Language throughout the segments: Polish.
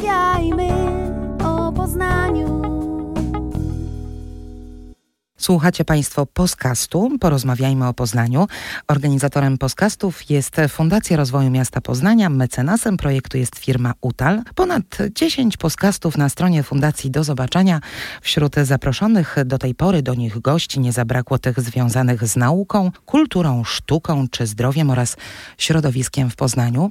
porozmawiajmy o Słuchacie Państwo podcastu Porozmawiajmy o Poznaniu. Organizatorem podcastów jest Fundacja Rozwoju Miasta Poznania. Mecenasem projektu jest firma UTAL. Ponad 10 podcastów na stronie Fundacji do zobaczenia. Wśród zaproszonych do tej pory do nich gości nie zabrakło tych związanych z nauką, kulturą, sztuką czy zdrowiem oraz środowiskiem w Poznaniu.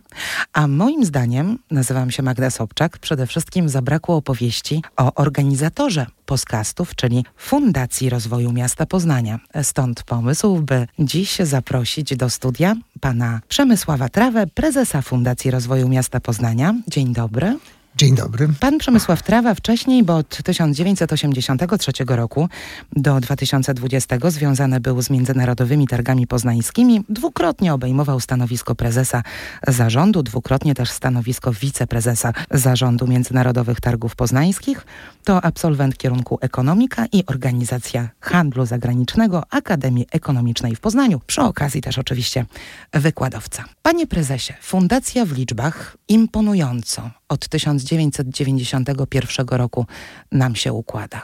A moim zdaniem, nazywam się Magda Sobczak, przede wszystkim zabrakło opowieści o organizatorze podcastów, czyli Fundacji Rozwoju Miasta Poznania. Stąd pomysł, by dziś zaprosić do studia pana Przemysława Trawę, prezesa Fundacji Rozwoju Miasta Poznania. Dzień dobry. Dzień dobry. Pan Przemysław Trawa wcześniej, bo od 1983 roku do 2020 związany był z Międzynarodowymi Targami Poznańskimi. Dwukrotnie obejmował stanowisko prezesa zarządu, dwukrotnie też stanowisko wiceprezesa zarządu Międzynarodowych Targów Poznańskich. To absolwent kierunku ekonomika i organizacja handlu zagranicznego Akademii Ekonomicznej w Poznaniu. Przy okazji też oczywiście wykładowca. Panie prezesie, fundacja w liczbach imponująco od 1991 roku nam się układa.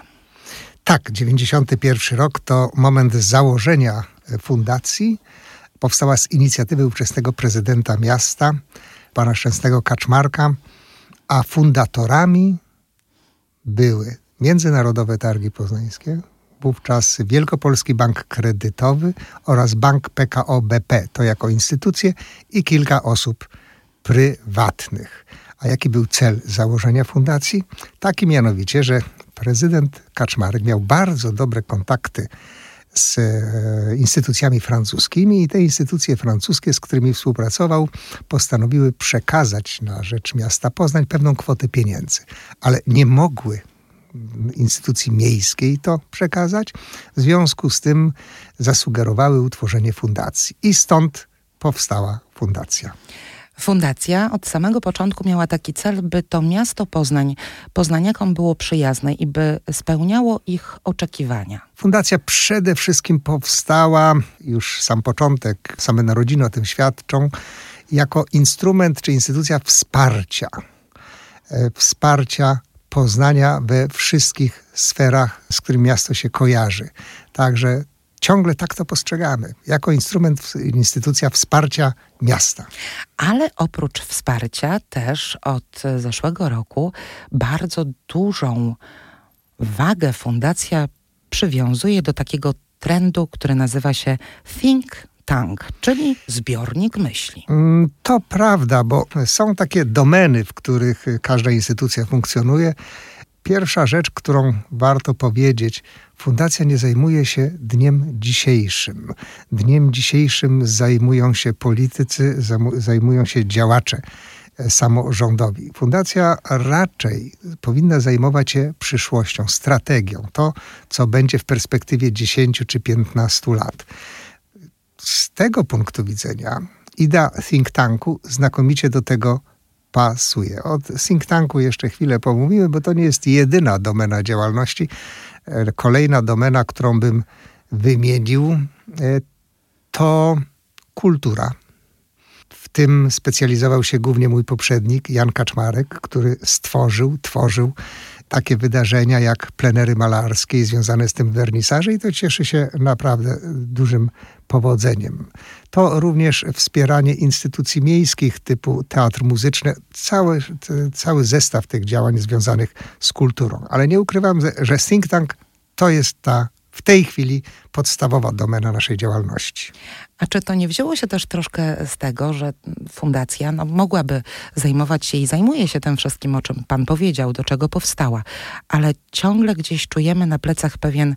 Tak, 91 rok to moment założenia fundacji. Powstała z inicjatywy ówczesnego prezydenta miasta, pana Szczęsnego Kaczmarka, a fundatorami były Międzynarodowe Targi Poznańskie, wówczas Wielkopolski Bank Kredytowy oraz Bank PKO BP, to jako instytucje i kilka osób prywatnych. A jaki był cel założenia fundacji? Taki mianowicie, że prezydent Kaczmarek miał bardzo dobre kontakty z e, instytucjami francuskimi i te instytucje francuskie, z którymi współpracował, postanowiły przekazać na rzecz miasta Poznań pewną kwotę pieniędzy, ale nie mogły instytucji miejskiej to przekazać. W związku z tym zasugerowały utworzenie fundacji i stąd powstała fundacja. Fundacja od samego początku miała taki cel, by to miasto Poznań poznaniakom było przyjazne i by spełniało ich oczekiwania. Fundacja przede wszystkim powstała, już sam początek, same narodziny o tym świadczą, jako instrument czy instytucja wsparcia. E, wsparcia Poznania we wszystkich sferach, z którym miasto się kojarzy. Także ciągle tak to postrzegamy, jako instrument, instytucja wsparcia miasta. Ale oprócz wsparcia też od zeszłego roku bardzo dużą wagę fundacja przywiązuje do takiego trendu, który nazywa się Think Tank, czyli zbiornik myśli. Mm, to prawda, bo są takie domeny, w których każda instytucja funkcjonuje. Pierwsza rzecz, którą warto powiedzieć, Fundacja nie zajmuje się dniem dzisiejszym. Dniem dzisiejszym zajmują się politycy, zajmują się działacze e, samorządowi. Fundacja raczej powinna zajmować się przyszłością, strategią, to co będzie w perspektywie 10 czy 15 lat. Z tego punktu widzenia idea think tanku znakomicie do tego pasuje. O think tanku jeszcze chwilę pomówimy, bo to nie jest jedyna domena działalności. E, kolejna domena, którą bym wymienił, e, to kultura. W tym specjalizował się głównie mój poprzednik, Jan Kaczmarek, który stworzył, tworzył takie wydarzenia jak plenery malarskie związane z tym wernisaże i to cieszy się naprawdę dużym powodzeniem. To również wspieranie instytucji miejskich typu teatr muzyczny, cały, cały zestaw tych działań związanych z kulturą. Ale nie ukrywam, że think tank to jest ta w tej chwili podstawowa domena naszej działalności. A czy to nie wzięło się też troszkę z tego, że fundacja no, mogłaby zajmować się i zajmuje się tym wszystkim, o czym Pan powiedział, do czego powstała, ale ciągle gdzieś czujemy na plecach pewien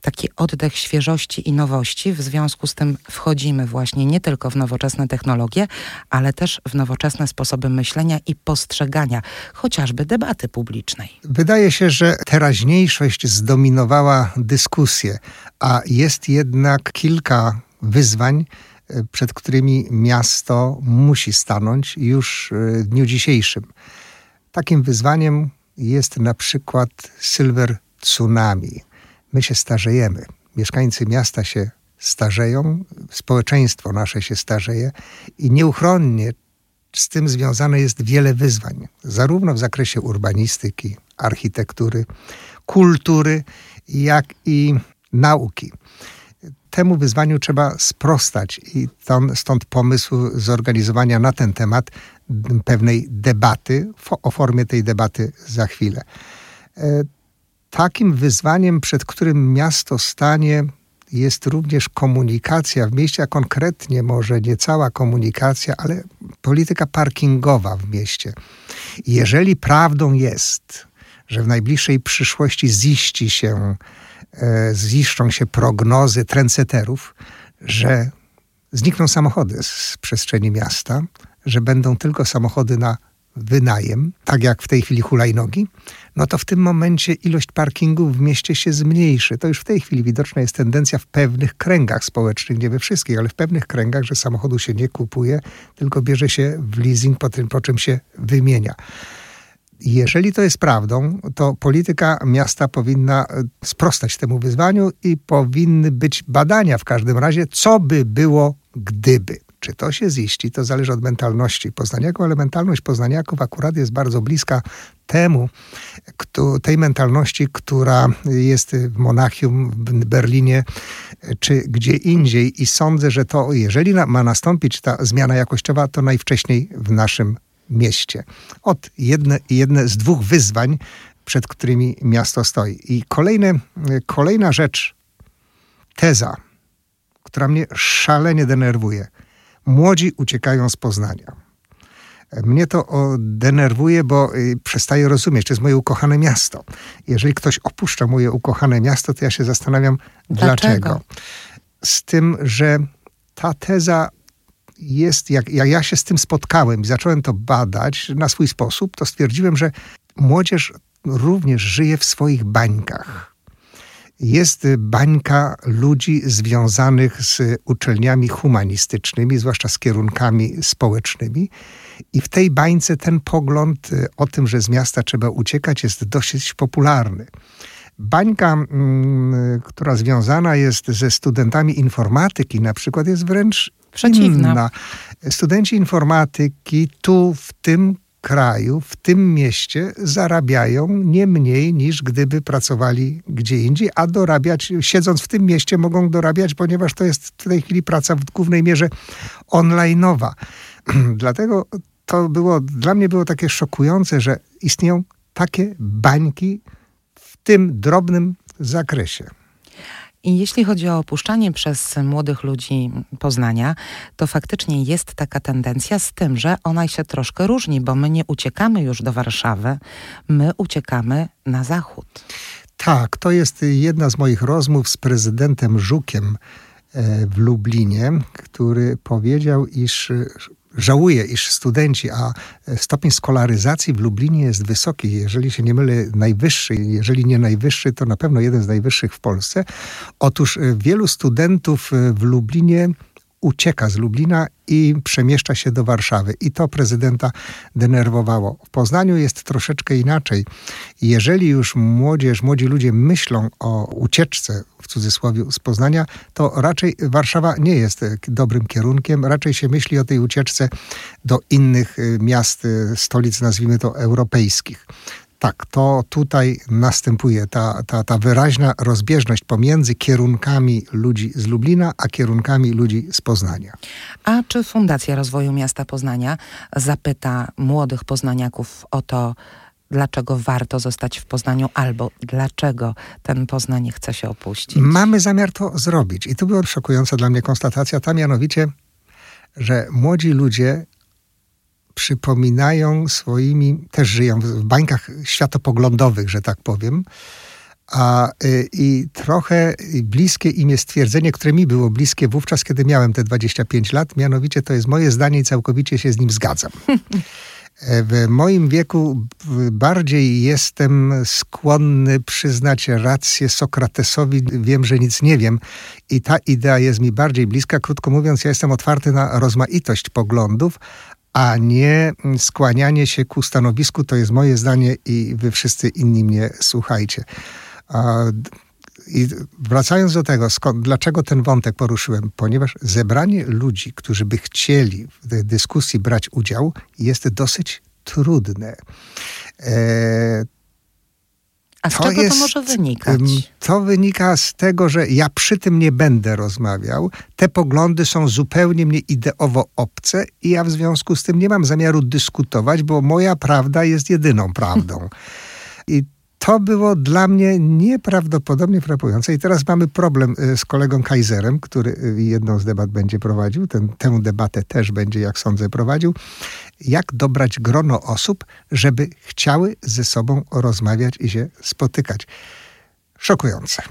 taki oddech świeżości i nowości. W związku z tym wchodzimy właśnie nie tylko w nowoczesne technologie, ale też w nowoczesne sposoby myślenia i postrzegania chociażby debaty publicznej. Wydaje się, że teraźniejszość zdominowała dyskusję, a jest jednak kilka wyzwań, e, przed którymi miasto musi stanąć już e, w dniu dzisiejszym. Takim wyzwaniem jest na przykład Silver Tsunami. My się starzejemy. Mieszkańcy miasta się starzeją, społeczeństwo nasze się starzeje i nieuchronnie z tym związane jest wiele wyzwań, zarówno w zakresie urbanistyki, architektury, kultury, jak i nauki. Temu wyzwaniu trzeba sprostać i stąd pomysł zorganizowania na ten temat pewnej debaty. O formie tej debaty za chwilę. E, takim wyzwaniem, przed którym miasto stanie, jest również komunikacja w mieście, a konkretnie może nie cała komunikacja, ale polityka parkingowa w mieście. Jeżeli prawdą jest, że w najbliższej przyszłości ziści się, ziszczą się prognozy trendseterów, że znikną samochody z przestrzeni miasta, że będą tylko samochody na wynajem, tak jak w tej chwili hulajnogi, no to w tym momencie ilość parkingów w mieście się zmniejszy. To już w tej chwili widoczna jest tendencja w pewnych kręgach społecznych, nie we wszystkich, ale w pewnych kręgach, że samochodu się nie kupuje, tylko bierze się w leasing, po, tym, po czym się wymienia. Jeżeli to jest prawdą, to polityka miasta powinna e, sprostać temu wyzwaniu i powinny być badania w każdym razie, co by było, gdyby. Czy to się ziści, to zależy od mentalności poznaniaków, ale mentalność poznaniaków akurat jest bardzo bliska temu, tej mentalności, która jest w Monachium, w Berlinie czy gdzie indziej. I sądzę, że to, jeżeli ma nastąpić ta zmiana jakościowa, to najwcześniej w naszym mieście. Od jedne, jedne z dwóch wyzwań, przed którymi miasto stoi. I kolejne, kolejna rzecz, teza, która mnie szalenie denerwuje – Młodzi uciekają z Poznania. Mnie to denerwuje, bo y, przestaję rozumieć, to jest moje ukochane miasto. Jeżeli ktoś opuszcza moje ukochane miasto, to ja się zastanawiam, dlaczego. dlaczego. Z tym, że ta teza jest, jak, jak ja się z tym spotkałem i zacząłem to badać na swój sposób, to stwierdziłem, że młodzież również żyje w swoich bańkach jest bańka ludzi związanych z uczelniami humanistycznymi, zwłaszcza z kierunkami społecznymi. I w tej bańce ten pogląd y, o tym, że z miasta trzeba uciekać, jest dosyć popularny. Bańka, mm, która związana jest ze studentami informatyki, na przykład, jest wręcz Przeciwna. inna. Studenci informatyki tu, w tym kraju, w tym mieście zarabiają nie mniej niż gdyby pracowali gdzie indziej, a dorabiać, siedząc w tym mieście, mogą dorabiać, ponieważ to jest w tej chwili praca w głównej mierze online'owa. Dlatego to było, dla mnie było takie szokujące, że istnieją takie bańki tym drobnym zakresie. I jeśli chodzi o opuszczanie przez młodych ludzi Poznania, to faktycznie jest taka tendencja z tym, że ona się troszkę różni, bo my nie uciekamy już do Warszawy, my uciekamy na zachód. Tak, to jest jedna z moich rozmów z prezydentem Żukiem e, w Lublinie, który powiedział, iż żałuję, iż studenci, a stopień skolaryzacji w Lublinie jest wysoki, jeżeli się nie mylę, najwyższy, jeżeli nie najwyższy, to na pewno jeden z najwyższych w Polsce. Otóż e, wielu studentów e, w Lublinie ucieka z Lublina i przemieszcza się do Warszawy. I to prezydenta denerwowało. W Poznaniu jest troszeczkę inaczej. Jeżeli już młodzież, młodzi ludzie myślą o ucieczce, w cudzysłowie, z Poznania, to raczej Warszawa nie jest dobrym kierunkiem. Raczej się myśli o tej ucieczce do innych y, miast, y, stolic, nazwijmy to europejskich. Tak, to tutaj następuje ta, ta, ta wyraźna rozbieżność pomiędzy kierunkami ludzi z Lublina, a kierunkami ludzi z Poznania. A czy Fundacja Rozwoju Miasta Poznania zapyta młodych poznaniaków o to, dlaczego warto zostać w Poznaniu, albo dlaczego ten Poznań chce się opuścić? Mamy zamiar to zrobić. I tu była szokująca dla mnie konstatacja, ta mianowicie, że młodzi ludzie przypominają swoimi, też żyją w bańkach światopoglądowych, że tak powiem. A, y, I trochę bliskie im jest stwierdzenie, które mi było bliskie wówczas, kiedy miałem te 25 lat, mianowicie to jest moje zdanie i całkowicie się z nim zgadzam. W moim wieku bardziej jestem skłonny przyznać rację Sokratesowi. Wiem, że nic nie wiem i ta idea jest mi bardziej bliska. Krótko mówiąc, ja jestem otwarty na rozmaitość poglądów, a nie skłanianie się ku stanowisku, to jest moje zdanie i wy wszyscy inni mnie słuchajcie. I wracając do tego, skąd, dlaczego ten wątek poruszyłem? Ponieważ zebranie ludzi, którzy by chcieli w tej dyskusji brać udział, jest dosyć trudne. E, a z to czego jest, to może wynikać? To wynika z tego, że ja przy tym nie będę rozmawiał. Te poglądy są zupełnie mnie ideowo obce i ja w związku z tym nie mam zamiaru dyskutować, bo moja prawda jest jedyną prawdą. I to było dla mnie nieprawdopodobnie frapujące. I teraz mamy problem y, z kolegą Kaiserem, który y, jedną z debat będzie prowadził. Ten, tę debatę też będzie, jak sądzę, prowadził. Jak dobrać grono osób, żeby chciały ze sobą rozmawiać i się spotykać. Szokujące.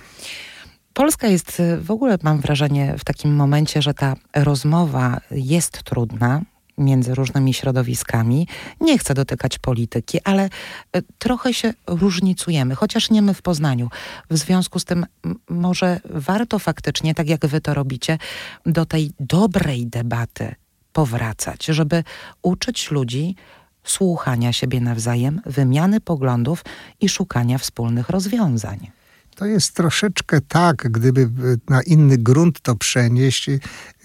Polska jest y, w ogóle, mam wrażenie, w takim momencie, że ta rozmowa jest trudna, między różnymi środowiskami. Nie chcę dotykać polityki, ale e, trochę się różnicujemy, chociaż nie my w Poznaniu. W związku z tym może warto faktycznie, tak jak wy to robicie, do tej dobrej debaty powracać, żeby uczyć ludzi słuchania siebie nawzajem, wymiany poglądów i szukania wspólnych rozwiązań. To jest troszeczkę tak, gdyby na inny grunt to przenieść.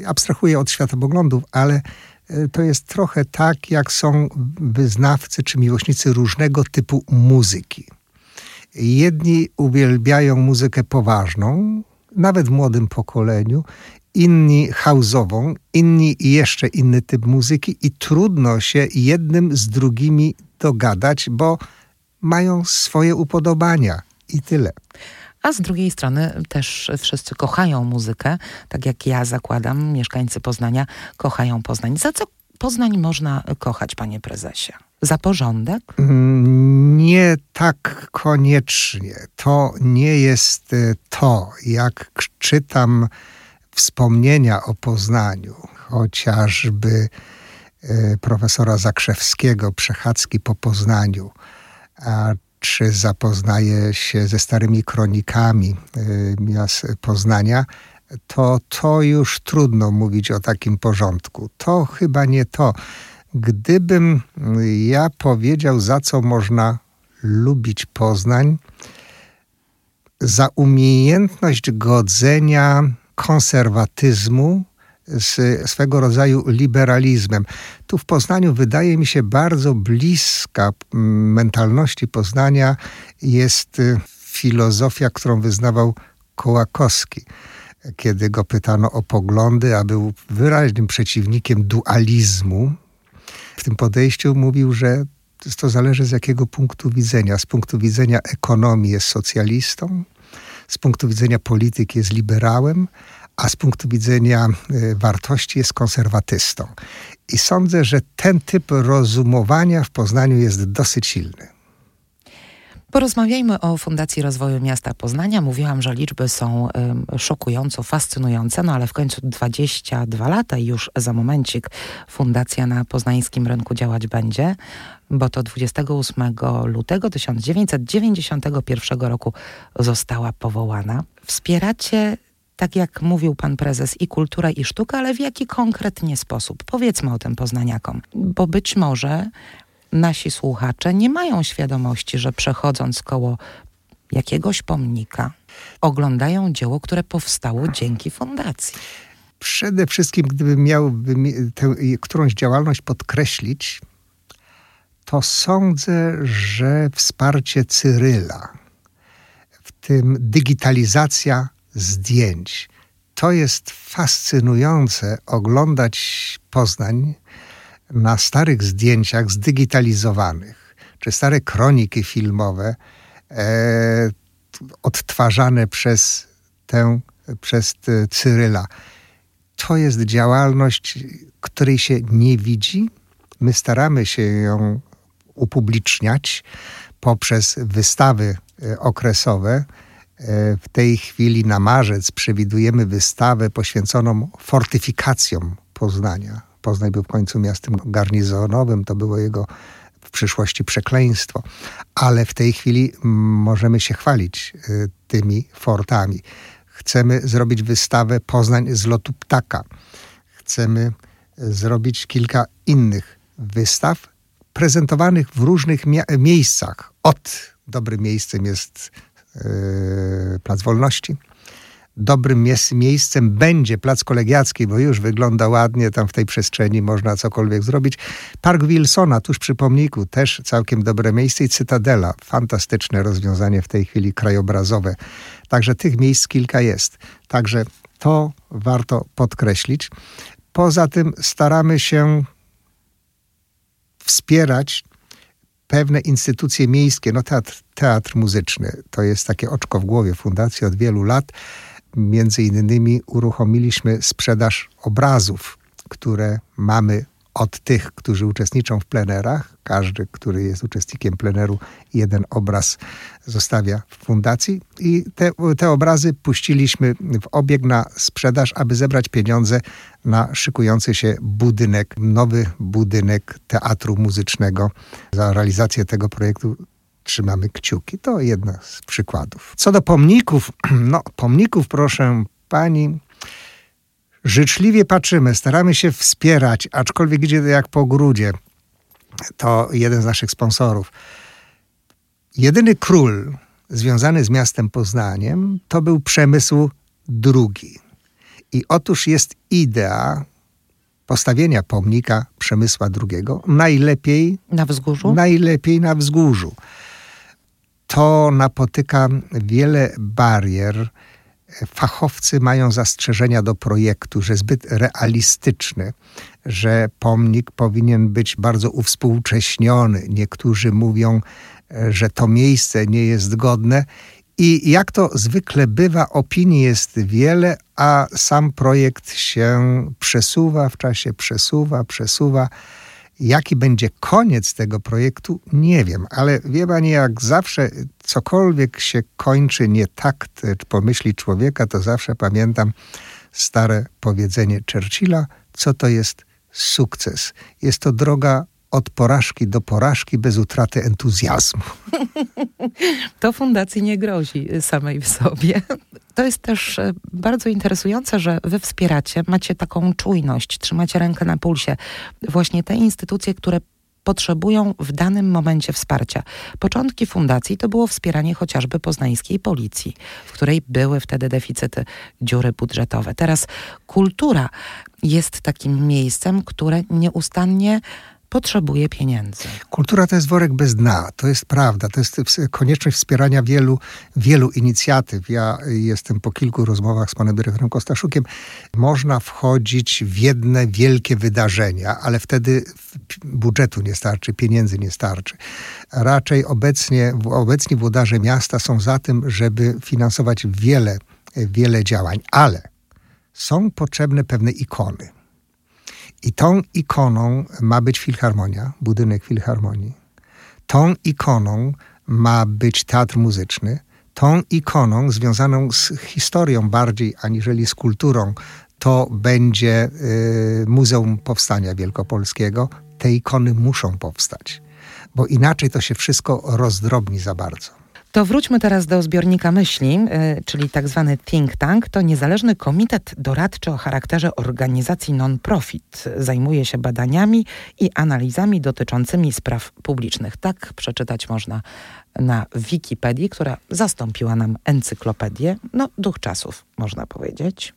Abstrahuję od światopoglądów, ale E, to jest trochę tak, jak są wyznawcy czy miłośnicy różnego typu muzyki. Jedni uwielbiają muzykę poważną, nawet w młodym pokoleniu, inni house'ową, inni jeszcze inny typ muzyki i trudno się jednym z drugimi dogadać, bo mają swoje upodobania i tyle a z drugiej strony też wszyscy kochają muzykę, tak jak ja zakładam, mieszkańcy Poznania kochają Poznań. Za co Poznań można kochać, panie prezesie? Za porządek? Mm, nie tak koniecznie. To nie jest e, to, jak czytam wspomnienia o Poznaniu, chociażby e, profesora Zakrzewskiego, przechadzki po Poznaniu, czy zapoznaje się ze starymi kronikami y, miast Poznania, to to już trudno mówić o takim porządku. To chyba nie to. Gdybym ja powiedział, za co można lubić Poznań, za umiejętność godzenia konserwatyzmu z swego rodzaju liberalizmem. Tu w Poznaniu wydaje mi się bardzo bliska mentalności Poznania jest y, filozofia, którą wyznawał Kołakowski. Kiedy go pytano o poglądy, a był wyraźnym przeciwnikiem dualizmu, w tym podejściu mówił, że to zależy z jakiego punktu widzenia. Z punktu widzenia ekonomii jest socjalistą, z punktu widzenia polityki jest liberałem, a z punktu widzenia e, wartości jest konserwatystą. I sądzę, że ten typ rozumowania w Poznaniu jest dosyć silny. Porozmawiajmy o Fundacji Rozwoju Miasta Poznania. Mówiłam, że liczby są y, szokująco fascynujące, no ale w końcu 22 lata i już za momencik fundacja na poznańskim rynku działać będzie, bo to 28 lutego 1991 roku została powołana. Wspieracie tak jak mówił pan prezes, i kultura, i sztuka, ale w jaki konkretnie sposób? Powiedzmy o tym poznaniakom, bo być może nasi słuchacze nie mają świadomości, że przechodząc koło jakiegoś pomnika, oglądają dzieło, które powstało dzięki fundacji. Przede wszystkim, gdybym miał tę którąś działalność podkreślić, to sądzę, że wsparcie Cyryla, w tym digitalizacja zdjęć. To jest fascynujące oglądać Poznań na starych zdjęciach zdigitalizowanych, czy stare kroniki filmowe e, odtwarzane przez tę, przez Cyryla. To jest działalność, której się nie widzi. My staramy się ją upubliczniać poprzez wystawy e, okresowe w tej chwili na marzec przewidujemy wystawę poświęconą fortyfikacjom Poznania. Poznań był w końcu miastem garnizonowym, to było jego w przyszłości przekleństwo, ale w tej chwili możemy się chwalić e, tymi fortami. Chcemy zrobić wystawę Poznań z lotu ptaka. Chcemy zrobić kilka innych wystaw prezentowanych w różnych mia miejscach. Od dobrym miejscem jest Plac Wolności. Dobrym miejscem będzie Plac Kolegiacki, bo już wygląda ładnie, tam w tej przestrzeni można cokolwiek zrobić. Park Wilsona, tuż przy pomniku, też całkiem dobre miejsce i Cytadela, fantastyczne rozwiązanie w tej chwili krajobrazowe. Także tych miejsc kilka jest. Także to warto podkreślić. Poza tym staramy się wspierać pewne instytucje miejskie, no teatr, teatr muzyczny, to jest takie oczko w głowie fundacji od wielu lat. Między innymi uruchomiliśmy sprzedaż obrazów, które mamy od tych, którzy uczestniczą w plenerach. Każdy, który jest uczestnikiem pleneru, jeden obraz zostawia w fundacji. I te, te obrazy puściliśmy w obieg na sprzedaż, aby zebrać pieniądze na szykujący się budynek, nowy budynek teatru muzycznego. Za realizację tego projektu trzymamy kciuki. To jedna z przykładów. Co do pomników, no pomników proszę pani, życzliwie patrzymy, staramy się wspierać, aczkolwiek idzie to jak po grudzie. To jeden z naszych sponsorów. Jedyny król związany z miastem Poznaniem to był Przemysł II. I otóż jest idea postawienia pomnika Przemysła II najlepiej na wzgórzu. Najlepiej na wzgórzu. To napotyka wiele barier fachowcy mają zastrzeżenia do projektu, że zbyt realistyczny, że pomnik powinien być bardzo uwspółcześniony. Niektórzy mówią, że to miejsce nie jest godne. I jak to zwykle bywa, opinii jest wiele, a sam projekt się przesuwa w czasie, przesuwa, przesuwa. Jaki będzie koniec tego projektu, nie wiem, ale wie pani, jak zawsze cokolwiek się kończy nie tak pomyśli człowieka, to zawsze pamiętam stare powiedzenie Churchilla, co to jest sukces. Jest to droga od porażki do porażki bez utraty entuzjazmu. To fundacji nie grozi samej w sobie. To jest też e, bardzo interesujące, że wy wspieracie, macie taką czujność, trzymacie rękę na pulsie. Właśnie te instytucje, które potrzebują w danym momencie wsparcia. Początki fundacji to było wspieranie chociażby poznańskiej policji, w której były wtedy deficyty, dziury budżetowe. Teraz kultura jest takim miejscem, które nieustannie potrzebuje pieniędzy. Kultura to jest worek bez dna, to jest prawda, to jest konieczność wspierania wielu, wielu inicjatyw. Ja jestem po kilku rozmowach z panem dyrektorem Kostaszukiem. Można wchodzić w jedne wielkie wydarzenia, ale wtedy budżetu nie starczy, pieniędzy nie starczy. Raczej obecnie, obecni włodarze miasta są za tym, żeby finansować wiele, wiele działań, ale są potrzebne pewne ikony. I tą ikoną ma być filharmonia, budynek filharmonii. Tą ikoną ma być teatr muzyczny. Tą ikoną związaną z historią bardziej aniżeli z kulturą to będzie y, Muzeum Powstania Wielkopolskiego. Te ikony muszą powstać, bo inaczej to się wszystko rozdrobni za bardzo. To wróćmy teraz do zbiornika myśli, y, czyli tak zwany think tank. To niezależny komitet doradczy o charakterze organizacji non-profit. Zajmuje się badaniami i analizami dotyczącymi spraw publicznych. Tak przeczytać można na Wikipedii, która zastąpiła nam encyklopedię. No, duch czasów, można powiedzieć.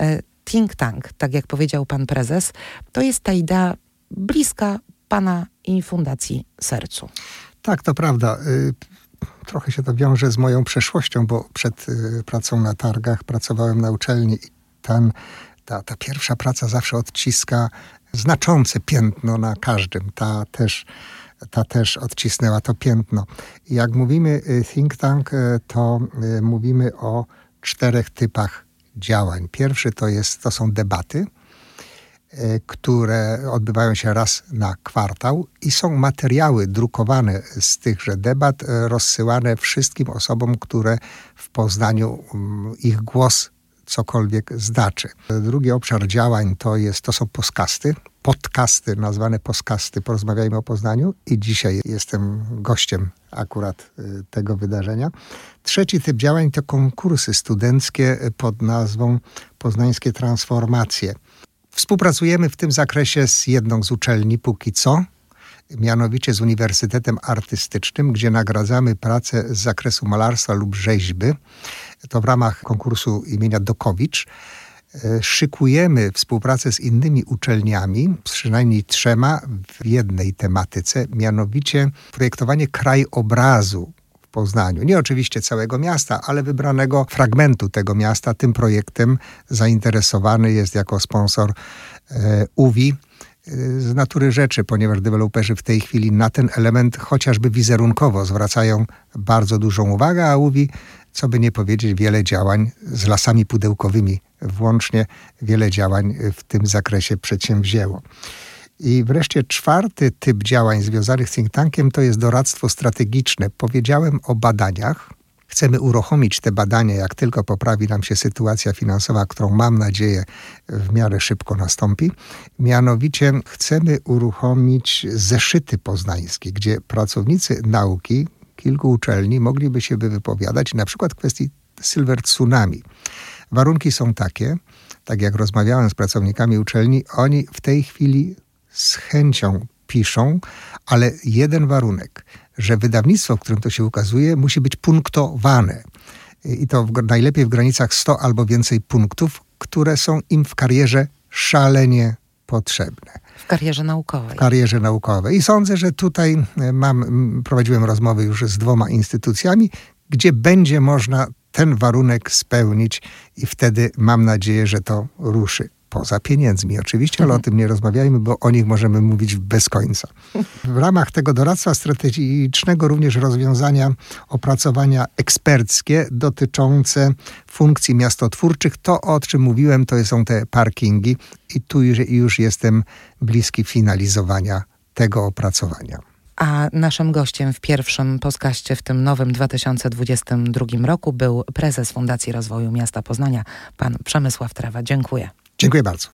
Y, think tank, tak jak powiedział pan prezes, to jest ta idea bliska pana i Fundacji Sercu. Tak, to prawda. Trochę się to wiąże z moją przeszłością, bo przed y, pracą na targach pracowałem na uczelni i ten, ta, ta pierwsza praca zawsze odciska znaczące piętno na każdym. Ta też, ta też odcisnęła to piętno. Jak mówimy y, think tank, y, to mówimy o czterech typach działań. Pierwszy to, jest, to są debaty które odbywają się raz na kwartał i są materiały drukowane z tychże debat, e, rozsyłane wszystkim osobom, które w Poznaniu mm, ich głos cokolwiek znaczy. Drugi obszar działań to, jest, to są podcasty, podcasty nazwane podcasty Porozmawiajmy o Poznaniu i dzisiaj jestem gościem akurat e, tego wydarzenia. Trzeci typ działań to konkursy studenckie pod nazwą Poznańskie Transformacje. Współpracujemy w tym zakresie z jedną z uczelni póki co. mianowicie z Uniwersytetem Artystycznym, gdzie nagradzamy pracę z zakresu malarstwa lub rzeźby. To w ramach konkursu imienia Dokowicz. E, szykujemy współpracę z innymi uczelniami, przynajmniej trzema, w jednej tematyce, mianowicie projektowanie krajobrazu Poznaniu. Nie oczywiście całego miasta, ale wybranego fragmentu tego miasta. Tym projektem zainteresowany jest jako sponsor e, UWI z natury rzeczy, ponieważ deweloperzy w tej chwili na ten element chociażby wizerunkowo zwracają bardzo dużą uwagę, a UWI, co by nie powiedzieć, wiele działań z lasami pudełkowymi włącznie, wiele działań w tym zakresie przedsięwzięło. I wreszcie czwarty typ działań związanych z think tankiem to jest doradztwo strategiczne. Powiedziałem o badaniach, Chcemy uruchomić te badania, jak tylko poprawi nam się sytuacja finansowa, którą mam nadzieję w miarę szybko nastąpi. Mianowicie chcemy uruchomić zeszyty poznańskie, gdzie pracownicy nauki kilku uczelni mogliby się wypowiadać na przykład w kwestii Silver Tsunami. Warunki są takie, tak jak rozmawiałem z pracownikami uczelni, oni w tej chwili z chęcią piszą, ale jeden warunek – że wydawnictwo, w którym to się ukazuje, musi być punktowane. I to w, najlepiej w granicach 100 albo więcej punktów, które są im w karierze szalenie potrzebne. W karierze naukowej. W karierze naukowej. I sądzę, że tutaj mam, prowadziłem rozmowy już z dwoma instytucjami, gdzie będzie można ten warunek spełnić i wtedy mam nadzieję, że to ruszy poza pieniędzmi oczywiście, ale o mhm. tym nie rozmawiajmy, bo o nich możemy mówić bez końca. W ramach tego doradztwa strategicznego również rozwiązania, opracowania eksperckie dotyczące funkcji miastotwórczych. To, o czym mówiłem, to są te parkingi i tu już jestem bliski finalizowania tego opracowania. A naszym gościem w pierwszym podcaście w tym nowym 2022 roku był prezes Fundacji Rozwoju Miasta Poznania, pan Przemysław Trawa. Dziękuję. Dziękuję bardzo.